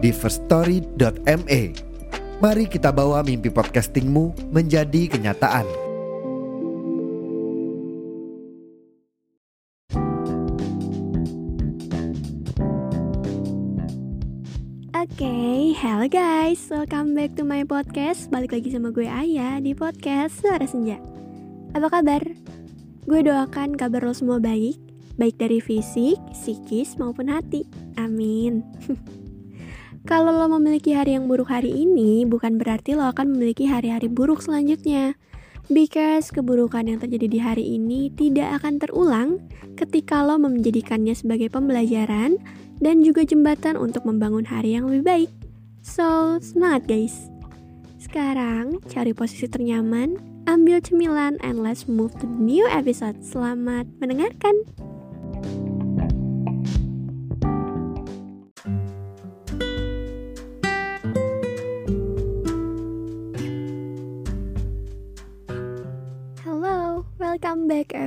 di firststory.me. Mari kita bawa mimpi podcastingmu menjadi kenyataan. Oke, okay, hello guys, welcome back to my podcast Balik lagi sama gue Ayah di podcast Suara Senja Apa kabar? Gue doakan kabar lo semua baik Baik dari fisik, psikis, maupun hati Amin Kalau lo memiliki hari yang buruk hari ini Bukan berarti lo akan memiliki hari-hari buruk selanjutnya Because keburukan yang terjadi di hari ini tidak akan terulang ketika lo menjadikannya sebagai pembelajaran dan juga jembatan untuk membangun hari yang lebih baik. So, semangat guys! Sekarang, cari posisi ternyaman, ambil cemilan, and let's move to the new episode. Selamat mendengarkan!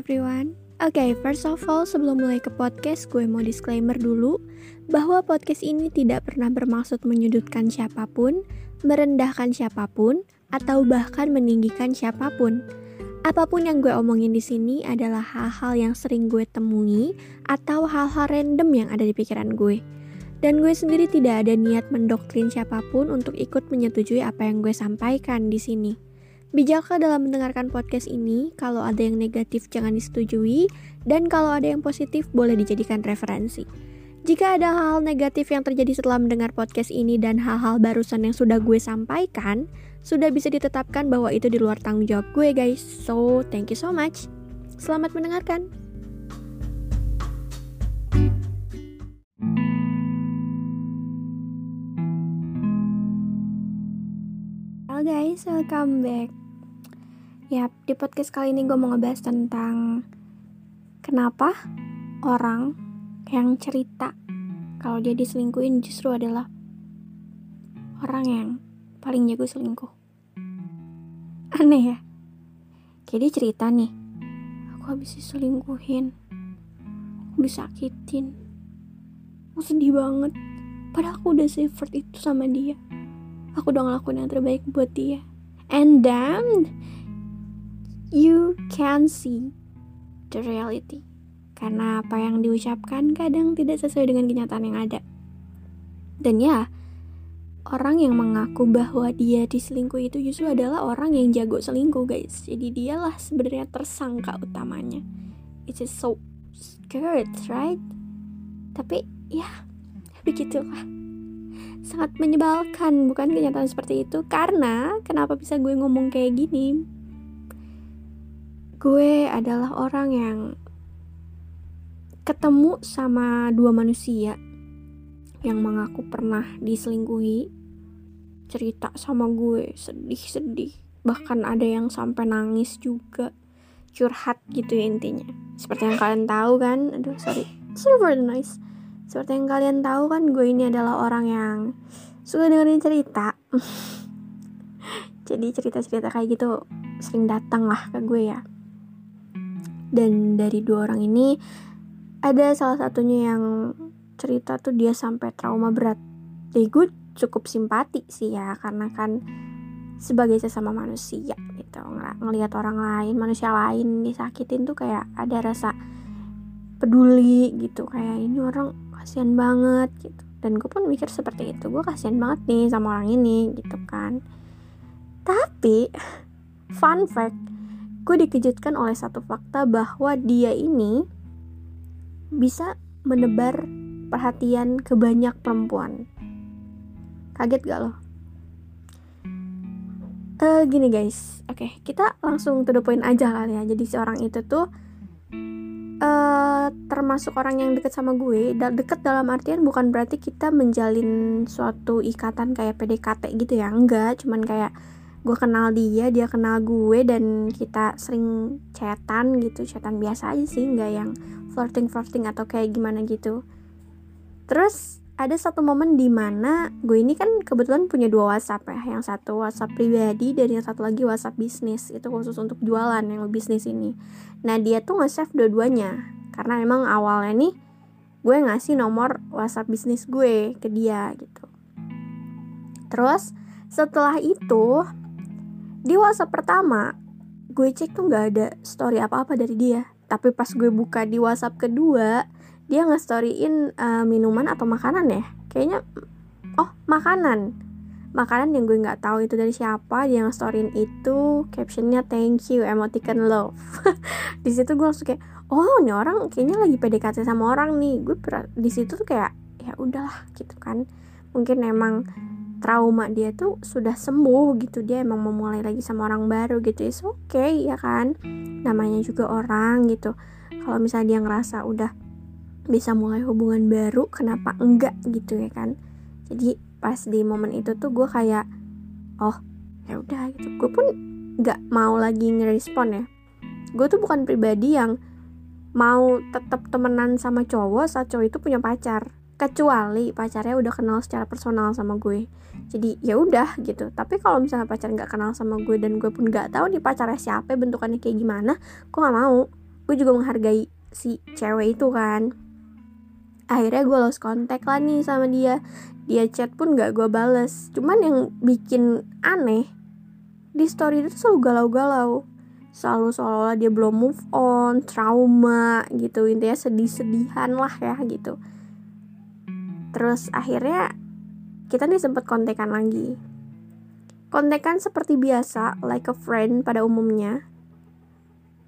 Everyone. Oke, okay, first of all, sebelum mulai ke podcast, gue mau disclaimer dulu bahwa podcast ini tidak pernah bermaksud menyudutkan siapa pun, merendahkan siapa pun, atau bahkan meninggikan siapa pun. Apa pun yang gue omongin di sini adalah hal-hal yang sering gue temui atau hal-hal random yang ada di pikiran gue. Dan gue sendiri tidak ada niat mendoktrin siapa pun untuk ikut menyetujui apa yang gue sampaikan di sini. Bijaklah dalam mendengarkan podcast ini, kalau ada yang negatif jangan disetujui, dan kalau ada yang positif boleh dijadikan referensi. Jika ada hal-hal negatif yang terjadi setelah mendengar podcast ini dan hal-hal barusan yang sudah gue sampaikan, sudah bisa ditetapkan bahwa itu di luar tanggung jawab gue guys. So, thank you so much. Selamat mendengarkan. Guys, welcome back. Yap, di podcast kali ini gue mau ngebahas tentang kenapa orang yang cerita kalau dia diselingkuhin justru adalah orang yang paling jago selingkuh. Aneh ya? Kayak dia cerita nih, aku habis diselingkuhin, aku disakitin, aku sedih banget. Padahal aku udah effort itu sama dia. Aku udah ngelakuin yang terbaik buat dia. And then you can see the reality. Karena apa yang diucapkan kadang tidak sesuai dengan kenyataan yang ada. Dan ya, orang yang mengaku bahwa dia diselingkuh itu justru adalah orang yang jago selingkuh, guys. Jadi dialah sebenarnya tersangka utamanya. It is so scared, right? Tapi ya, begitulah. Sangat menyebalkan, bukan kenyataan seperti itu. Karena kenapa bisa gue ngomong kayak gini? Gue adalah orang yang ketemu sama dua manusia yang mengaku pernah diselingkuhi cerita sama gue sedih-sedih bahkan ada yang sampai nangis juga curhat gitu ya intinya. Seperti yang kalian tahu kan aduh sorry super nice seperti yang kalian tahu kan gue ini adalah orang yang suka dengerin cerita. Jadi cerita-cerita kayak gitu sering datang lah ke gue ya dan dari dua orang ini ada salah satunya yang cerita tuh dia sampai trauma berat. Jadi gue cukup simpati sih ya karena kan sebagai sesama manusia gitu ng ngelihat orang lain manusia lain disakitin tuh kayak ada rasa peduli gitu kayak ini orang kasihan banget gitu. Dan gue pun mikir seperti itu gue kasihan banget nih sama orang ini gitu kan. Tapi fun fact gue dikejutkan oleh satu fakta bahwa dia ini bisa menebar perhatian ke banyak perempuan. Kaget gak lo? Uh, gini guys, oke okay, kita langsung to the point aja kali ya. Jadi si orang itu tuh uh, termasuk orang yang deket sama gue deket dalam artian bukan berarti kita menjalin suatu ikatan kayak PDKT gitu ya enggak cuman kayak gue kenal dia dia kenal gue dan kita sering chatan gitu chatan biasa aja sih nggak yang flirting flirting atau kayak gimana gitu. Terus ada satu momen di mana gue ini kan kebetulan punya dua WhatsApp ya yang satu WhatsApp pribadi dan yang satu lagi WhatsApp bisnis itu khusus untuk jualan yang bisnis ini. Nah dia tuh nge-save dua-duanya karena emang awalnya nih gue ngasih nomor WhatsApp bisnis gue ke dia gitu. Terus setelah itu di WhatsApp pertama, gue cek tuh nggak ada story apa-apa dari dia. Tapi pas gue buka di WhatsApp kedua, dia nge-storyin uh, minuman atau makanan ya. Kayaknya, oh makanan. Makanan yang gue nggak tahu itu dari siapa. Dia nge-storyin itu, captionnya thank you, emoticon love. di situ gue langsung kayak, oh ini orang kayaknya lagi PDKT sama orang nih. Gue di situ tuh kayak, ya udahlah gitu kan. Mungkin emang trauma dia tuh sudah sembuh gitu. Dia emang mau mulai lagi sama orang baru gitu. Is oke okay, ya kan? Namanya juga orang gitu. Kalau misalnya dia ngerasa udah bisa mulai hubungan baru kenapa enggak gitu ya kan? Jadi pas di momen itu tuh gue kayak oh ya udah gitu. Gue pun nggak mau lagi ngerespon ya. Gue tuh bukan pribadi yang mau tetap temenan sama cowok saat cowok itu punya pacar. Kecuali pacarnya udah kenal secara personal sama gue jadi ya udah gitu. Tapi kalau misalnya pacar nggak kenal sama gue dan gue pun nggak tahu nih pacarnya siapa bentukannya kayak gimana gue nggak mau. Gue juga menghargai si cewek itu kan. Akhirnya gue lost kontak lah nih sama dia. Dia chat pun nggak gue bales. Cuman yang bikin aneh di story itu selalu galau-galau. Selalu seolah-olah dia belum move on trauma gitu. Intinya sedih-sedihan lah ya gitu. Terus akhirnya kita nih sempat kontekan lagi. Kontekan seperti biasa like a friend pada umumnya.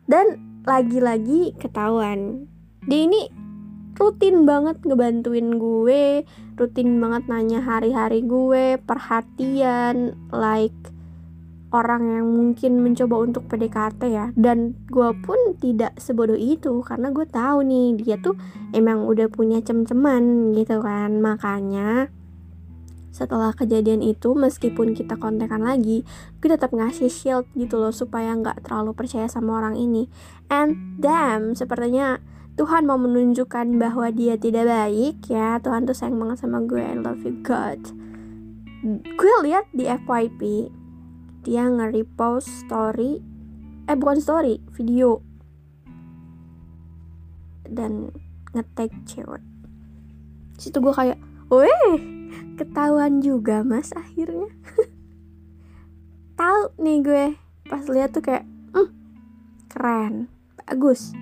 Dan lagi-lagi ketahuan. Dia ini rutin banget ngebantuin gue rutin banget nanya hari-hari gue perhatian like orang yang mungkin mencoba untuk PDKT ya. Dan gue pun tidak sebodoh itu karena gue tahu nih dia tuh emang udah punya cem-ceman gitu kan. Makanya setelah kejadian itu meskipun kita kontekan lagi gue tetap ngasih shield gitu loh supaya nggak terlalu percaya sama orang ini. And damn sepertinya Tuhan mau menunjukkan bahwa dia tidak baik ya. Tuhan tuh sayang banget sama gue. I love you God. Gue lihat di FYP dia nge-repost story eh bukan story video. Dan ngetag cewek. Situ gue kayak weh ketahuan juga mas akhirnya. Tahu nih gue pas lihat tuh kayak mm, keren bagus.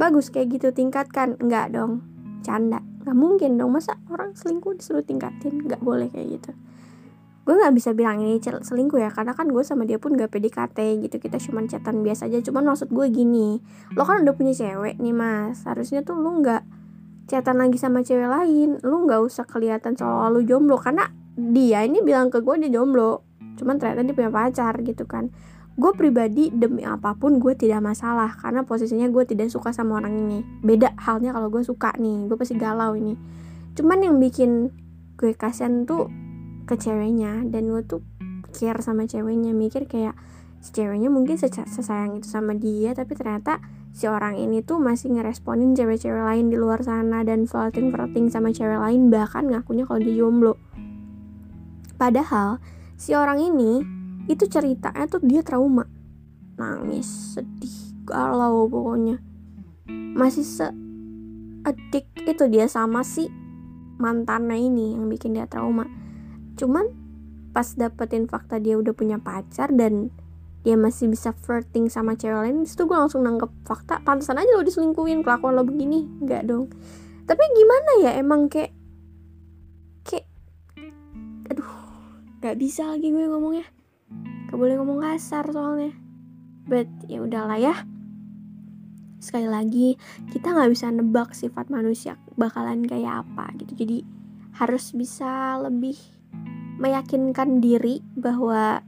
Bagus kayak gitu tingkatkan. Enggak dong canda. Nggak mungkin dong masa orang selingkuh disuruh tingkatin? Nggak boleh kayak gitu. Gue nggak bisa bilang ini selingkuh ya karena kan gue sama dia pun gak PDKT gitu kita cuma chatan biasa aja. Cuman maksud gue gini lo kan udah punya cewek nih mas. Harusnya tuh lo nggak chatan lagi sama cewek lain lo nggak usah kelihatan soal lo jomblo. Karena dia ini bilang ke gue dia jomblo cuman ternyata dia punya pacar gitu kan. Gue pribadi demi apa pun gue tidak masalah karena posisinya gue tidak suka sama orang ini. Beda halnya kalau gue suka nih gue pasti galau ini. Cuman yang bikin gue kasihan tuh ke ceweknya dan gue tuh care sama ceweknya mikir kayak ceweknya mungkin sesayang itu sama dia tapi ternyata si orang ini tuh masih ngeresponin cewek-cewek lain di luar sana dan flirting flirting sama cewek lain bahkan ngakunya kalau dia jomblo. Padahal si orang ini itu ceritanya tuh dia trauma. Nangis sedih galau pokoknya. Masih se adik itu dia sama si mantannya ini yang bikin dia trauma. Cuman pas dapetin fakta dia udah punya pacar dan dia masih bisa flirting sama cewek lain itu gue langsung nangkep fakta pantesan aja lo diselingkuhin kelakuan lo begini nggak dong. Tapi gimana ya emang kayak kayak aduh nggak bisa lagi gue ngomongnya. Gak boleh ngomong kasar soalnya. But ya udahlah ya. Sekali lagi kita nggak bisa nebak sifat manusia bakalan kayak apa gitu. Jadi harus bisa lebih meyakinkan diri bahwa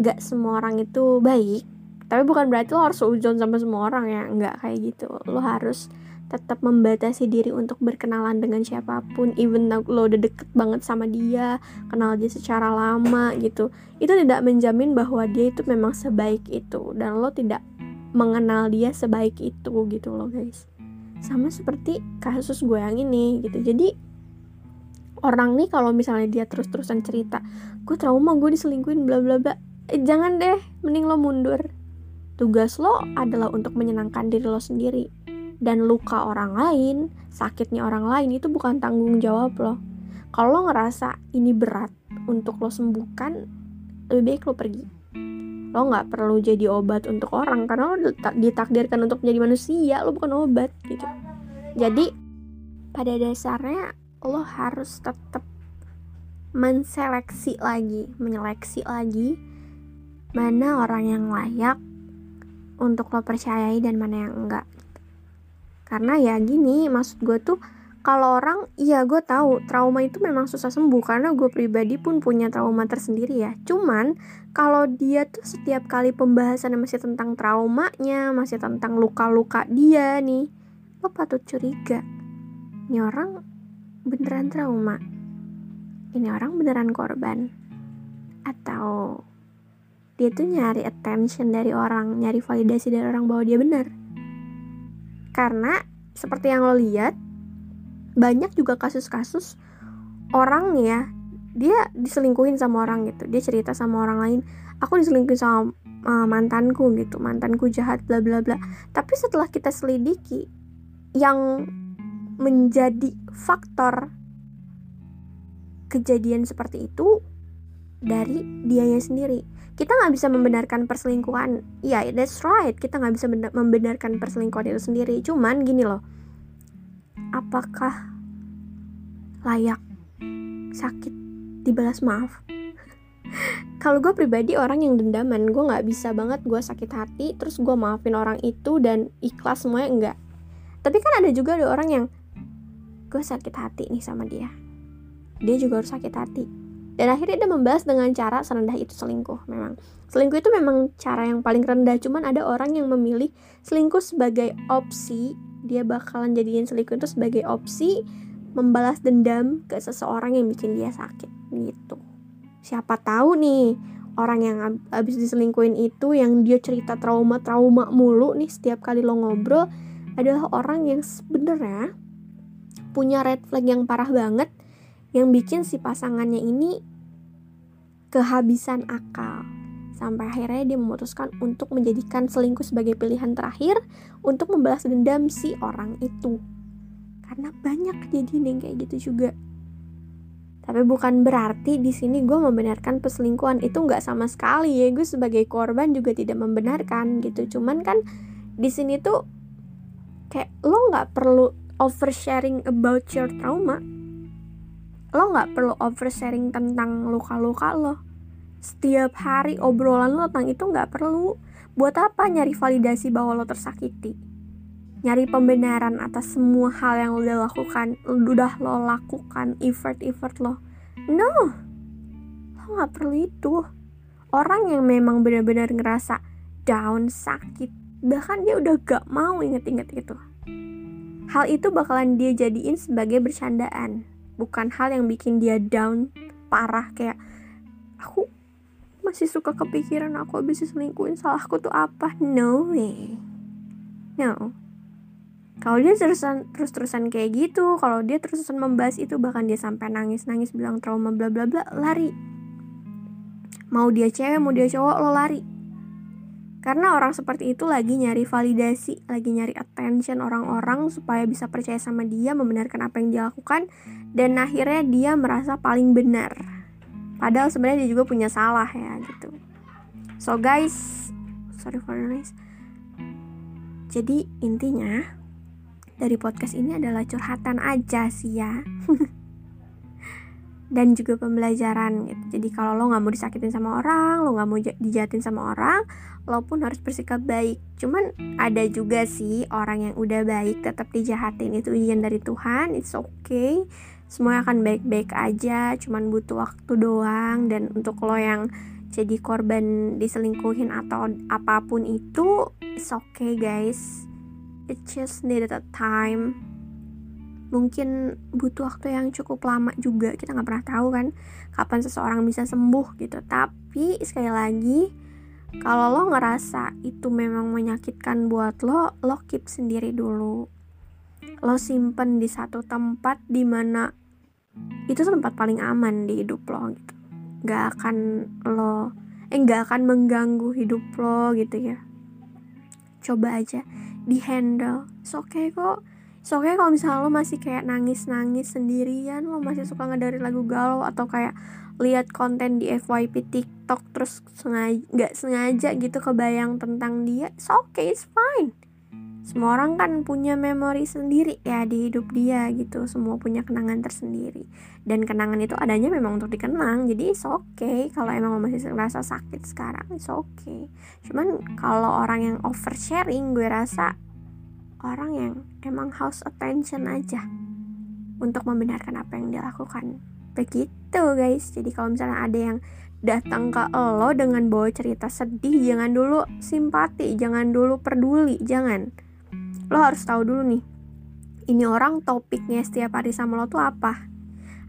gak semua orang itu baik tapi bukan berarti lo harus seuzon sama semua orang ya nggak kayak gitu. Lo harus tetap membatasi diri untuk berkenalan dengan siapa pun even lo udah deket banget sama dia kenal dia secara lama gitu. Itu tidak menjamin bahwa dia itu memang sebaik itu dan lo tidak mengenal dia sebaik itu gitu loh guys. Sama seperti kasus gue yang ini gitu. Jadi orang nih kalau misalnya dia terus-terusan cerita gue trauma gue diselingkuin bla bla bla jangan deh mending lo mundur. Tugas lo adalah untuk menyenangkan diri lo sendiri. Dan luka orang lain sakitnya orang lain itu bukan tanggung jawab lo. Kalau lo ngerasa ini berat untuk lo sembuhkan lebih baik lo pergi. Lo nggak perlu jadi obat untuk orang karena lo ditakdirkan untuk menjadi manusia lo bukan obat gitu. Jadi pada dasarnya lo harus tetap menseleksi lagi, menyeleksi lagi mana orang yang layak untuk lo percayai dan mana yang enggak. Karena ya gini, maksud gue tuh kalau orang, iya gue tahu trauma itu memang susah sembuh karena gue pribadi pun punya trauma tersendiri ya. Cuman kalau dia tuh setiap kali pembahasan masih tentang traumanya, masih tentang luka-luka dia nih, lo patut curiga. Ini orang beneran trauma ini orang beneran korban atau dia tuh nyari attention dari orang nyari validasi dari orang bahwa dia benar. Karena seperti yang lo lihat banyak juga kasus-kasus orang ya dia diselingkuhin sama orang gitu. Dia cerita sama orang lain aku diselingkuhin sama uh, mantanku gitu mantanku jahat bla bla bla. Tapi setelah kita selidiki yang menjadi faktor kejadian seperti itu dari dianya sendiri. Kita nggak bisa membenarkan perselingkuhan. Ya, yeah, that's right. Kita nggak bisa membenarkan perselingkuhan itu sendiri. Cuman gini loh, apakah layak sakit dibalas maaf? Kalau gue pribadi orang yang dendaman, gue nggak bisa banget gue sakit hati, terus gue maafin orang itu dan ikhlas semuanya enggak. Tapi kan ada juga ada orang yang gue sakit hati nih sama dia dia juga harus sakit hati dan akhirnya dia membahas dengan cara serendah itu selingkuh memang. Selingkuh itu memang cara yang paling rendah cuman ada orang yang memilih selingkuh sebagai opsi. Dia bakalan jadiin selingkuh itu sebagai opsi membalas dendam ke seseorang yang bikin dia sakit gitu. Siapa tahu nih orang yang habis diselingkuhin itu yang dia cerita trauma-trauma mulu nih setiap kali lo ngobrol adalah orang yang sebenarnya punya red flag yang parah banget yang bikin si pasangannya ini kehabisan akal. Sampai akhirnya dia memutuskan untuk menjadikan selingkuh sebagai pilihan terakhir untuk membalas dendam si orang itu. Karena banyak kejadian yang kayak gitu juga. Tapi bukan berarti di sini gue membenarkan perselingkuhan itu nggak sama sekali ya. Gue sebagai korban juga tidak membenarkan gitu. Cuman kan di sini tuh kayak lo nggak perlu oversharing about your trauma lo nggak perlu oversharing tentang luka-luka lo. Setiap hari obrolan lo tentang itu nggak perlu. Buat apa nyari validasi bahwa lo tersakiti? Nyari pembenaran atas semua hal yang lo udah lakukan udah lo lakukan effort effort lo. No. Lo nggak perlu itu. Orang yang memang benar-benar ngerasa down sakit bahkan dia udah gak mau inget-inget itu. Hal itu bakalan dia jadiin sebagai bercandaan, bukan hal yang bikin dia down parah kayak aku masih suka kepikiran aku habis selingkuhin salahku tuh apa? No way. No. Kalau dia terusan terus terusan kayak gitu, kalau dia terus terusan membahas itu bahkan dia sampai nangis nangis bilang trauma bla bla bla lari. Mau dia cewek mau dia cowok lo lari karena orang seperti itu lagi nyari validasi, lagi nyari attention orang-orang supaya bisa percaya sama dia, membenarkan apa yang dia lakukan, dan akhirnya dia merasa paling benar. Padahal sebenarnya dia juga punya salah ya gitu. So guys, sorry for the noise. Jadi intinya dari podcast ini adalah curhatan aja sih ya. dan juga pembelajaran gitu. Jadi kalau lo nggak mau disakitin sama orang, lo nggak mau dijahatin sama orang, lo pun harus bersikap baik. Cuman ada juga sih orang yang udah baik tetap dijahatin itu ujian dari Tuhan, it's okay. Semua akan baik-baik aja, cuman butuh waktu doang dan untuk lo yang jadi korban diselingkuhin atau apa pun itu it's okay guys it just needed a time mungkin butuh waktu yang cukup lama juga. Kita nggak pernah tahu kan kapan seseorang bisa sembuh gitu. Tapi sekali lagi kalau lo ngerasa itu memang menyakitkan buat lo lo keep sendiri dulu. Lo simpen di satu tempat di mana itu tuh tempat paling aman di hidup lo gitu. Nggak akan lo eh nggak akan mengganggu hidup lo gitu ya. Coba aja di handle oke okay kok So kayak kalau misalnya lo masih kayak nangis-nangis sendirian, lo masih suka ngedengerin lagu galau atau kayak lihat konten di FYP TikTok terus sengaja nggak sengaja gitu kebayang tentang dia, so okay, it's fine. Semua orang kan punya memori sendiri ya di hidup dia gitu, semua punya kenangan tersendiri. Dan kenangan itu adanya memang untuk dikenang, jadi it's okay kalau emang lo masih ngerasa sakit sekarang, it's okay. Cuman kalau orang yang oversharing, gue rasa orang yang emang house attention aja untuk membenarkan apa yang dia lakukan. Begitu guys. Jadi kalau misalnya ada yang datang ke lo dengan bawa cerita sedih jangan dulu simpati jangan dulu peduli jangan. Lo harus tahu dulu nih ini orang topiknya setiap hari sama lo tuh apa?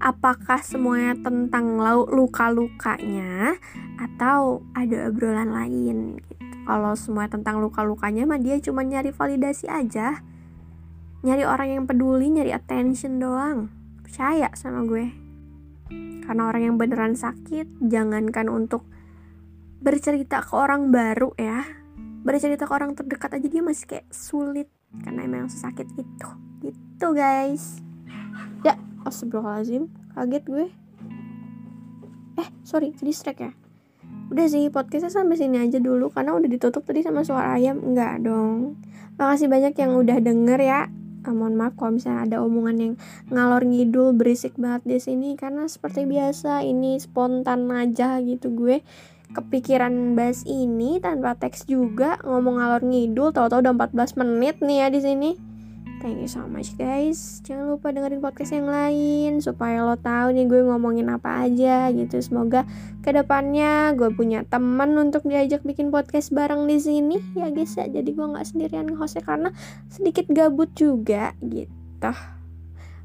Apakah semuanya tentang luka-lukanya atau ada obrolan lain gitu kalau semua tentang luka-lukanya mah dia cuma nyari validasi aja. Nyari orang yang peduli nyari attention doang. Percaya sama gue. Karena orang yang beneran sakit jangankan untuk bercerita ke orang baru ya. Bercerita ke orang terdekat aja dia masih kayak sulit. Karena emang sakit itu. Gitu guys. Ya astagfirullahaladzim. Kaget gue. Eh sorry distract ya udah sih podcastnya sampai sini aja dulu karena udah ditutup tadi sama suara ayam. Enggak dong. Makasih banyak yang udah denger ya. Ah, mohon maaf kalau misalnya ada omongan yang ngalor ngidul berisik banget di sini karena seperti biasa ini spontan aja gitu gue. Kepikiran bahas ini tanpa teks juga ngomong ngalor ngidul tahu-tahu udah 14 menit nih ya di sini Thank you so much guys. Jangan lupa dengerin podcast yang lain Supaya lo tahu nih gue ngomongin apa aja gitu. Semoga ke depannya gue punya teman untuk diajak bikin podcast bareng di sini. Ya guys ya. Jadi gue gak sendirian hostnya Karena sedikit gabut juga gitu.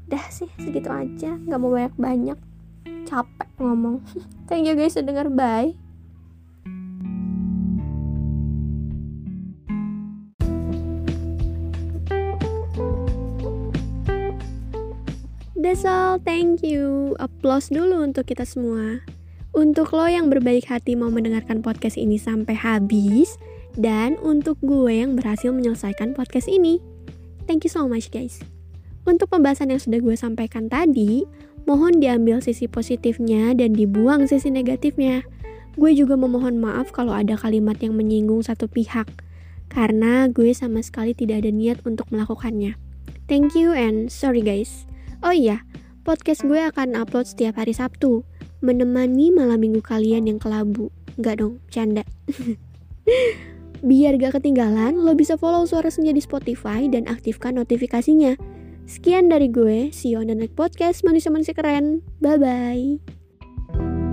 Udah sih segitu aja. Gak mau banyak-banyak. Capek ngomong. Thank you guys udah denger. Bye That's all, thank you. Applause dulu untuk kita semua. Untuk lo yang berbaik hati mau mendengarkan podcast ini sampai habis, dan untuk gue yang berhasil menyelesaikan podcast ini. Thank you so much guys. Untuk pembahasan yang sudah gue sampaikan tadi, mohon diambil sisi positifnya dan dibuang sisi negatifnya. Gue juga memohon maaf kalau ada kalimat yang menyinggung satu pihak, karena gue sama sekali tidak ada niat untuk melakukannya. Thank you and sorry guys. Oh iya, podcast gue akan upload setiap hari Sabtu, menemani malam minggu kalian yang kelabu. Enggak dong, canda. Biar gak ketinggalan, lo bisa follow Suara Senja di Spotify dan aktifkan notifikasinya. Sekian dari gue, see you on the next podcast manusia-manusia keren. Bye-bye.